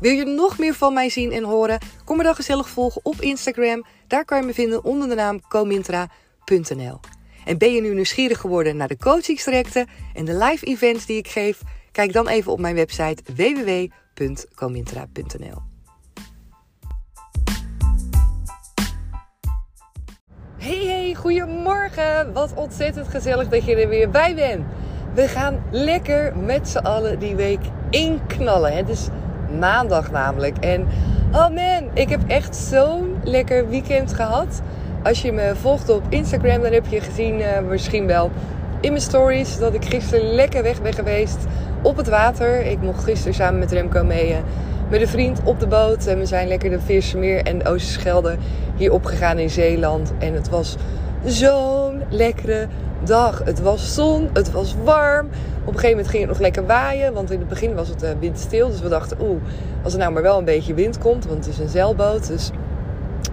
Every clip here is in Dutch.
Wil je nog meer van mij zien en horen? Kom me dan gezellig volgen op Instagram. Daar kan je me vinden onder de naam comintra.nl. En ben je nu nieuwsgierig geworden naar de coachingstrajecten en de live events die ik geef? Kijk dan even op mijn website www.comintra.nl. Hey hey, goedemorgen! Wat ontzettend gezellig dat je er weer bij bent. We gaan lekker met z'n allen die week inknallen. Het is maandag namelijk. En oh man, ik heb echt zo'n lekker weekend gehad. Als je me volgt op Instagram, dan heb je gezien uh, misschien wel in mijn stories dat ik gisteren lekker weg ben geweest op het water. Ik mocht gisteren samen met Remco mee uh, met een vriend op de boot. En we zijn lekker de Veersemeer en de Oosterschelde hier opgegaan in Zeeland. En het was zo'n lekkere dag. Het was zon, het was warm. Op een gegeven moment ging het nog lekker waaien, want in het begin was het uh, windstil. Dus we dachten, oeh, als er nou maar wel een beetje wind komt, want het is een zeilboot. Dus...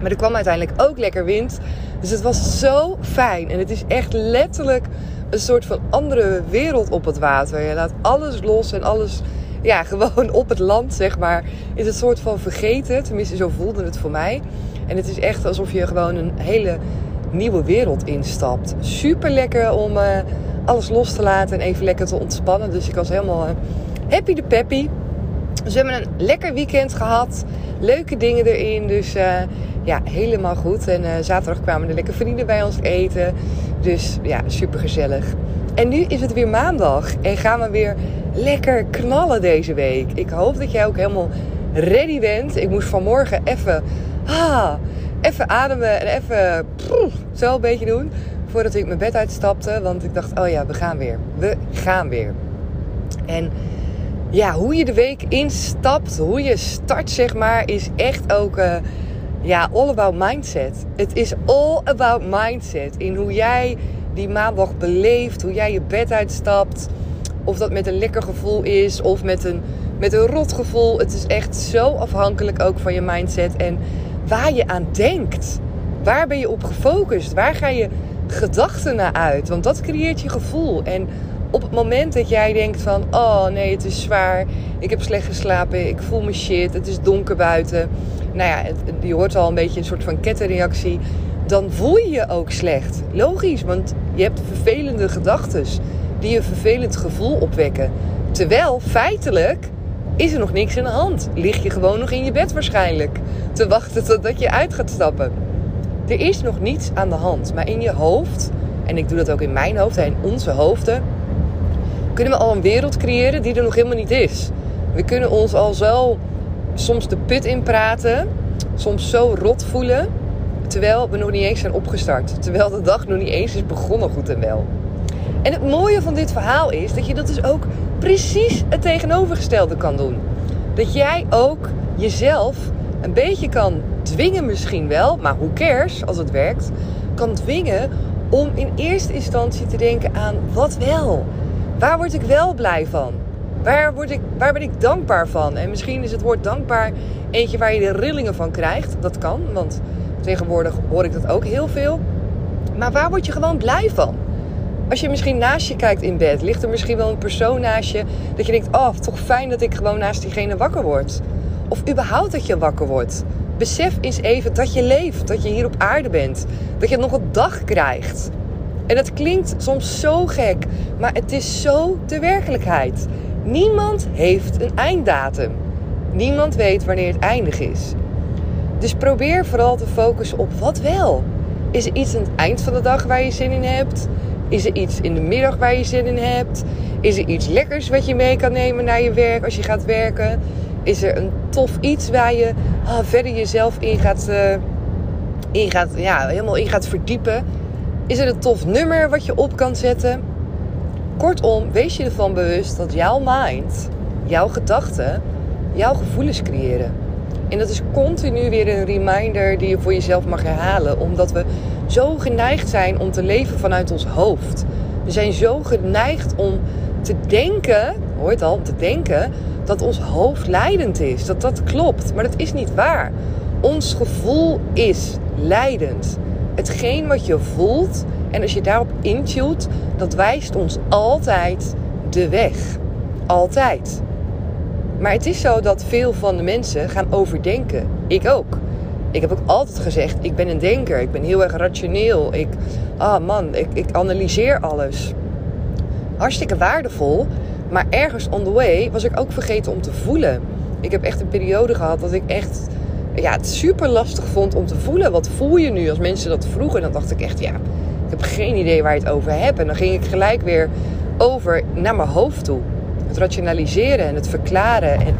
Maar er kwam uiteindelijk ook lekker wind. Dus het was zo fijn. En het is echt letterlijk een soort van andere wereld op het water. Je laat alles los en alles, ja, gewoon op het land, zeg maar, is het soort van vergeten. Tenminste, zo voelde het voor mij. En het is echt alsof je gewoon een hele nieuwe wereld instapt. Super lekker om uh, alles los te laten en even lekker te ontspannen. Dus ik was helemaal uh, happy de peppy. Dus we hebben een lekker weekend gehad. Leuke dingen erin. Dus uh, ja, helemaal goed. En zaterdag kwamen er lekker vrienden bij ons eten. Dus ja, super gezellig. En nu is het weer maandag. En gaan we weer lekker knallen deze week. Ik hoop dat jij ook helemaal ready bent. Ik moest vanmorgen even... Ah, even ademen en even zo een beetje doen. Voordat ik mijn bed uitstapte. Want ik dacht, oh ja, we gaan weer. We gaan weer. En ja, hoe je de week instapt, hoe je start, zeg maar, is echt ook uh, ja, all about mindset. Het is all about mindset. In hoe jij die maandag beleeft, hoe jij je bed uitstapt. Of dat met een lekker gevoel is of met een, met een rot gevoel. Het is echt zo afhankelijk ook van je mindset. En waar je aan denkt. Waar ben je op gefocust? Waar ga je gedachten naar uit? Want dat creëert je gevoel. En op het moment dat jij denkt van... Oh nee, het is zwaar. Ik heb slecht geslapen. Ik voel me shit. Het is donker buiten. Nou ja, je hoort al een beetje een soort van kettenreactie. Dan voel je je ook slecht. Logisch, want je hebt vervelende gedachten. Die een vervelend gevoel opwekken. Terwijl feitelijk is er nog niks in de hand. Lig je gewoon nog in je bed waarschijnlijk. Te wachten totdat je uit gaat stappen. Er is nog niets aan de hand. Maar in je hoofd, en ik doe dat ook in mijn hoofd en in onze hoofden, kunnen we al een wereld creëren die er nog helemaal niet is. We kunnen ons al zo soms de put in praten, soms zo rot voelen, terwijl we nog niet eens zijn opgestart. Terwijl de dag nog niet eens is begonnen goed en wel. En het mooie van dit verhaal is dat je dat dus ook precies het tegenovergestelde kan doen. Dat jij ook jezelf een beetje kan dwingen misschien wel, maar hoe cares als het werkt, kan dwingen om in eerste instantie te denken aan wat wel. Waar word ik wel blij van? Waar, word ik, waar ben ik dankbaar van? En misschien is het woord dankbaar eentje waar je de rillingen van krijgt. Dat kan, want tegenwoordig hoor ik dat ook heel veel. Maar waar word je gewoon blij van? Als je misschien naast je kijkt in bed, ligt er misschien wel een persoon naast je. Dat je denkt, oh, toch fijn dat ik gewoon naast diegene wakker word. Of überhaupt dat je wakker wordt. Besef eens even dat je leeft, dat je hier op aarde bent. Dat je nog een dag krijgt. En dat klinkt soms zo gek, maar het is zo de werkelijkheid. Niemand heeft een einddatum. Niemand weet wanneer het eindig is. Dus probeer vooral te focussen op wat wel. Is er iets aan het eind van de dag waar je zin in hebt? Is er iets in de middag waar je zin in hebt? Is er iets lekkers wat je mee kan nemen naar je werk als je gaat werken? Is er een tof iets waar je ah, verder jezelf in gaat, uh, in gaat, ja, helemaal in gaat verdiepen? Is er een tof nummer wat je op kan zetten? Kortom, wees je ervan bewust dat jouw mind, jouw gedachten, jouw gevoelens creëren. En dat is continu weer een reminder die je voor jezelf mag herhalen. Omdat we zo geneigd zijn om te leven vanuit ons hoofd. We zijn zo geneigd om te denken, hoort al, om te denken dat ons hoofd leidend is. Dat dat klopt. Maar dat is niet waar. Ons gevoel is leidend. Hetgeen wat je voelt en als je daarop intunt, dat wijst ons altijd de weg. Altijd. Maar het is zo dat veel van de mensen gaan overdenken. Ik ook. Ik heb ook altijd gezegd, ik ben een denker. Ik ben heel erg rationeel. Ik, ah man, ik, ik analyseer alles. Hartstikke waardevol. Maar ergens on the way was ik ook vergeten om te voelen. Ik heb echt een periode gehad dat ik echt ja, het super lastig vond om te voelen. Wat voel je nu als mensen dat vroegen? Dan dacht ik echt, ja, ik heb geen idee waar je het over hebt. En dan ging ik gelijk weer over naar mijn hoofd toe. Het rationaliseren en het verklaren. En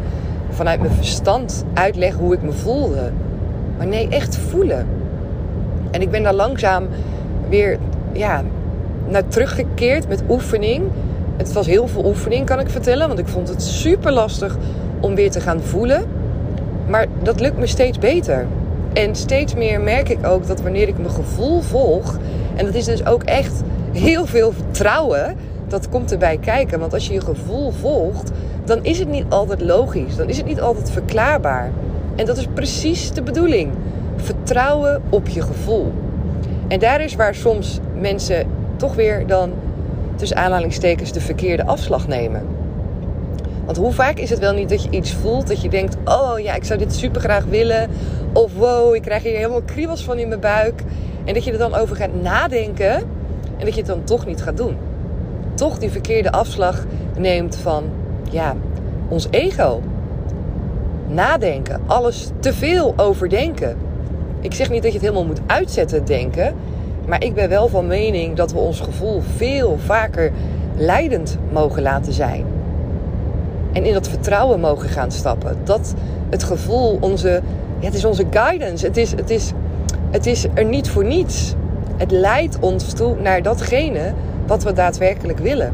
vanuit mijn verstand uitleggen hoe ik me voelde. Maar nee, echt voelen. En ik ben daar langzaam weer ja, naar teruggekeerd met oefening. Het was heel veel oefening, kan ik vertellen. Want ik vond het super lastig om weer te gaan voelen. Maar dat lukt me steeds beter. En steeds meer merk ik ook dat wanneer ik mijn gevoel volg. En dat is dus ook echt heel veel vertrouwen. Dat komt erbij kijken. Want als je je gevoel volgt, dan is het niet altijd logisch. Dan is het niet altijd verklaarbaar. En dat is precies de bedoeling. Vertrouwen op je gevoel. En daar is waar soms mensen toch weer dan tussen aanhalingstekens de verkeerde afslag nemen. Want hoe vaak is het wel niet dat je iets voelt dat je denkt: oh ja, ik zou dit super graag willen. Of wow, ik krijg hier helemaal kriebels van in mijn buik. En dat je er dan over gaat nadenken en dat je het dan toch niet gaat doen. Toch die verkeerde afslag neemt van ja, ons ego. Nadenken, alles te veel overdenken. Ik zeg niet dat je het helemaal moet uitzetten, denken. Maar ik ben wel van mening dat we ons gevoel veel vaker leidend mogen laten zijn. En in dat vertrouwen mogen gaan stappen. Dat het gevoel onze. Ja, het is onze guidance. Het is, het, is, het is er niet voor niets. Het leidt ons toe naar datgene wat we daadwerkelijk willen.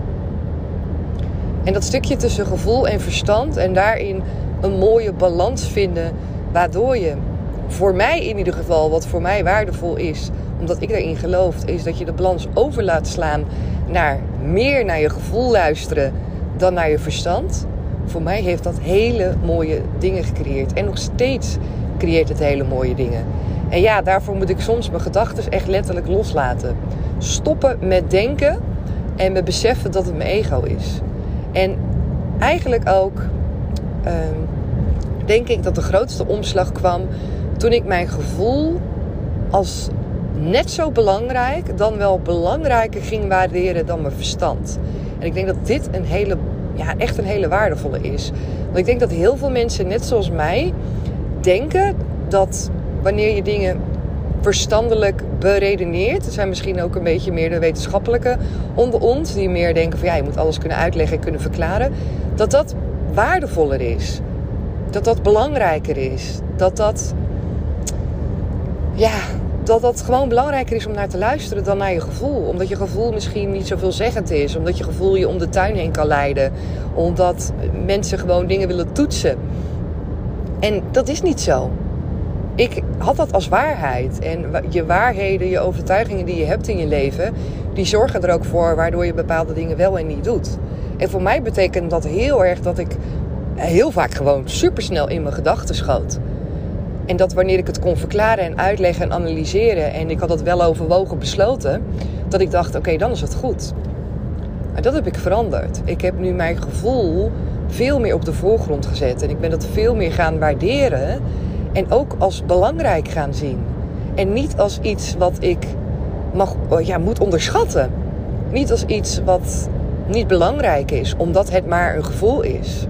En dat stukje tussen gevoel en verstand en daarin een mooie balans vinden, waardoor je, voor mij in ieder geval, wat voor mij waardevol is, omdat ik daarin geloof, is dat je de balans over laat slaan naar meer naar je gevoel luisteren dan naar je verstand. Voor mij heeft dat hele mooie dingen gecreëerd. En nog steeds creëert het hele mooie dingen. En ja, daarvoor moet ik soms mijn gedachten echt letterlijk loslaten. Stoppen met denken en me beseffen dat het mijn ego is. En eigenlijk ook denk ik dat de grootste omslag kwam toen ik mijn gevoel als net zo belangrijk, dan wel belangrijker ging waarderen dan mijn verstand. En ik denk dat dit een hele, ja, echt een hele waardevolle is. Want ik denk dat heel veel mensen, net zoals mij, denken dat wanneer je dingen verstandelijk beredeneert. Er zijn misschien ook een beetje meer de wetenschappelijke onder ons, die meer denken van ja, je moet alles kunnen uitleggen en kunnen verklaren. Dat dat waardevoller is. Dat dat belangrijker is. Dat dat, ja, dat dat gewoon belangrijker is om naar te luisteren dan naar je gevoel. Omdat je gevoel misschien niet zoveel zeggend is. Omdat je gevoel je om de tuin heen kan leiden. Omdat mensen gewoon dingen willen toetsen. En dat is niet zo ik had dat als waarheid. En je waarheden, je overtuigingen die je hebt in je leven, die zorgen er ook voor waardoor je bepaalde dingen wel en niet doet. En voor mij betekent dat heel erg dat ik heel vaak gewoon supersnel in mijn gedachten schoot. En dat wanneer ik het kon verklaren en uitleggen en analyseren en ik had dat wel overwogen besloten, dat ik dacht: oké, dan is het goed. Maar dat heb ik veranderd. Ik heb nu mijn gevoel veel meer op de voorgrond gezet en ik ben dat veel meer gaan waarderen en ook als belangrijk gaan zien. En niet als iets wat ik mag, oh ja, moet onderschatten. Niet als iets wat niet belangrijk is, omdat het maar een gevoel is.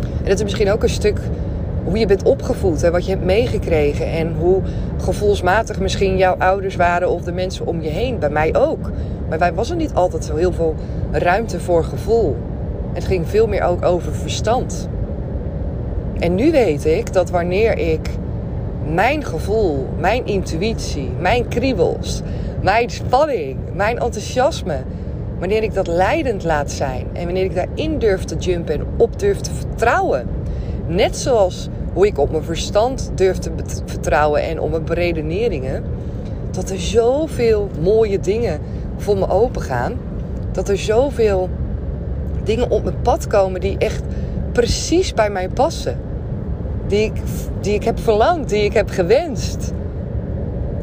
En dat is misschien ook een stuk hoe je bent opgevoed en wat je hebt meegekregen. En hoe gevoelsmatig misschien jouw ouders waren of de mensen om je heen. Bij mij ook. Bij mij was er niet altijd zo heel veel ruimte voor gevoel. Het ging veel meer ook over verstand. En nu weet ik dat wanneer ik mijn gevoel, mijn intuïtie, mijn kriebels, mijn spanning, mijn enthousiasme, wanneer ik dat leidend laat zijn en wanneer ik daarin durf te jumpen en op durf te vertrouwen, net zoals hoe ik op mijn verstand durf te vertrouwen en op mijn beredeneringen, dat er zoveel mooie dingen voor me open gaan, dat er zoveel dingen op mijn pad komen die echt precies bij mij passen die ik, die ik heb verlangd, die ik heb gewenst.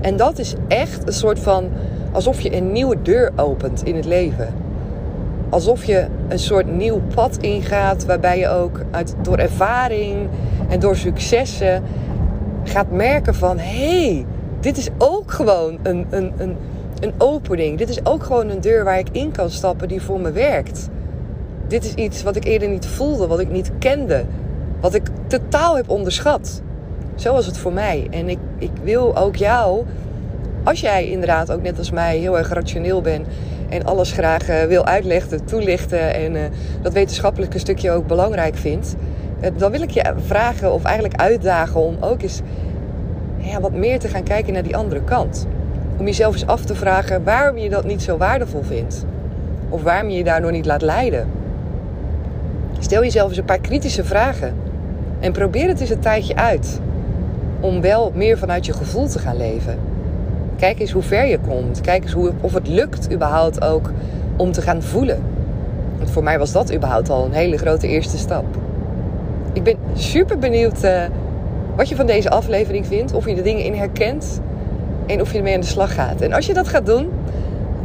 En dat is echt een soort van alsof je een nieuwe deur opent in het leven. Alsof je een soort nieuw pad ingaat waarbij je ook uit, door ervaring en door successen gaat merken van hé, hey, dit is ook gewoon een, een, een, een opening. Dit is ook gewoon een deur waar ik in kan stappen die voor me werkt. Dit is iets wat ik eerder niet voelde, wat ik niet kende, wat ik totaal heb onderschat. Zo was het voor mij. En ik, ik wil ook jou, als jij inderdaad ook net als mij heel erg rationeel bent en alles graag uh, wil uitleggen, toelichten en uh, dat wetenschappelijke stukje ook belangrijk vindt, uh, dan wil ik je vragen of eigenlijk uitdagen om ook eens ja, wat meer te gaan kijken naar die andere kant. Om jezelf eens af te vragen waarom je dat niet zo waardevol vindt. Of waarom je je daardoor niet laat leiden. Stel jezelf eens een paar kritische vragen. En probeer het eens een tijdje uit. Om wel meer vanuit je gevoel te gaan leven. Kijk eens hoe ver je komt. Kijk eens hoe, of het lukt überhaupt ook om te gaan voelen. Want voor mij was dat überhaupt al een hele grote eerste stap. Ik ben super benieuwd uh, wat je van deze aflevering vindt. Of je de dingen in herkent. En of je ermee aan de slag gaat. En als je dat gaat doen,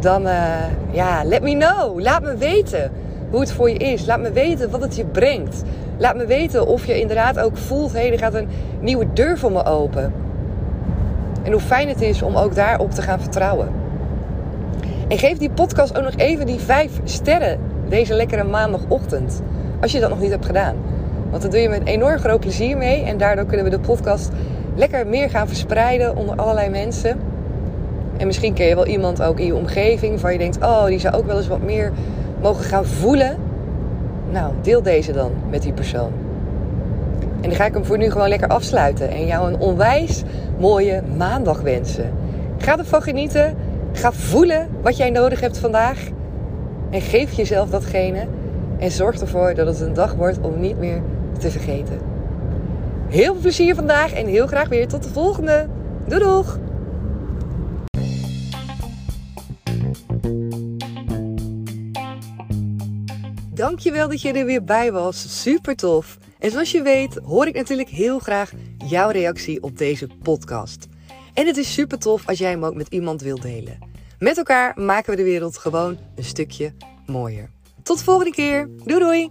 dan uh, ja, let me know. Laat me weten hoe het voor je is. Laat me weten wat het je brengt. Laat me weten of je inderdaad ook voelt: hé, hey, er gaat een nieuwe deur voor me open. En hoe fijn het is om ook daarop te gaan vertrouwen. En geef die podcast ook nog even die vijf sterren deze lekkere maandagochtend. Als je dat nog niet hebt gedaan. Want dan doe je met enorm groot plezier mee. En daardoor kunnen we de podcast lekker meer gaan verspreiden onder allerlei mensen. En misschien ken je wel iemand ook in je omgeving waar je denkt: oh, die zou ook wel eens wat meer mogen gaan voelen. Nou, deel deze dan met die persoon. En dan ga ik hem voor nu gewoon lekker afsluiten en jou een onwijs mooie maandag wensen. Ga ervan genieten. Ga voelen wat jij nodig hebt vandaag. En geef jezelf datgene. En zorg ervoor dat het een dag wordt om niet meer te vergeten. Heel veel plezier vandaag en heel graag weer tot de volgende. Doei doeg! Dankjewel dat je er weer bij was. Super tof. En zoals je weet hoor ik natuurlijk heel graag jouw reactie op deze podcast. En het is super tof als jij hem ook met iemand wilt delen. Met elkaar maken we de wereld gewoon een stukje mooier. Tot de volgende keer. Doei doei!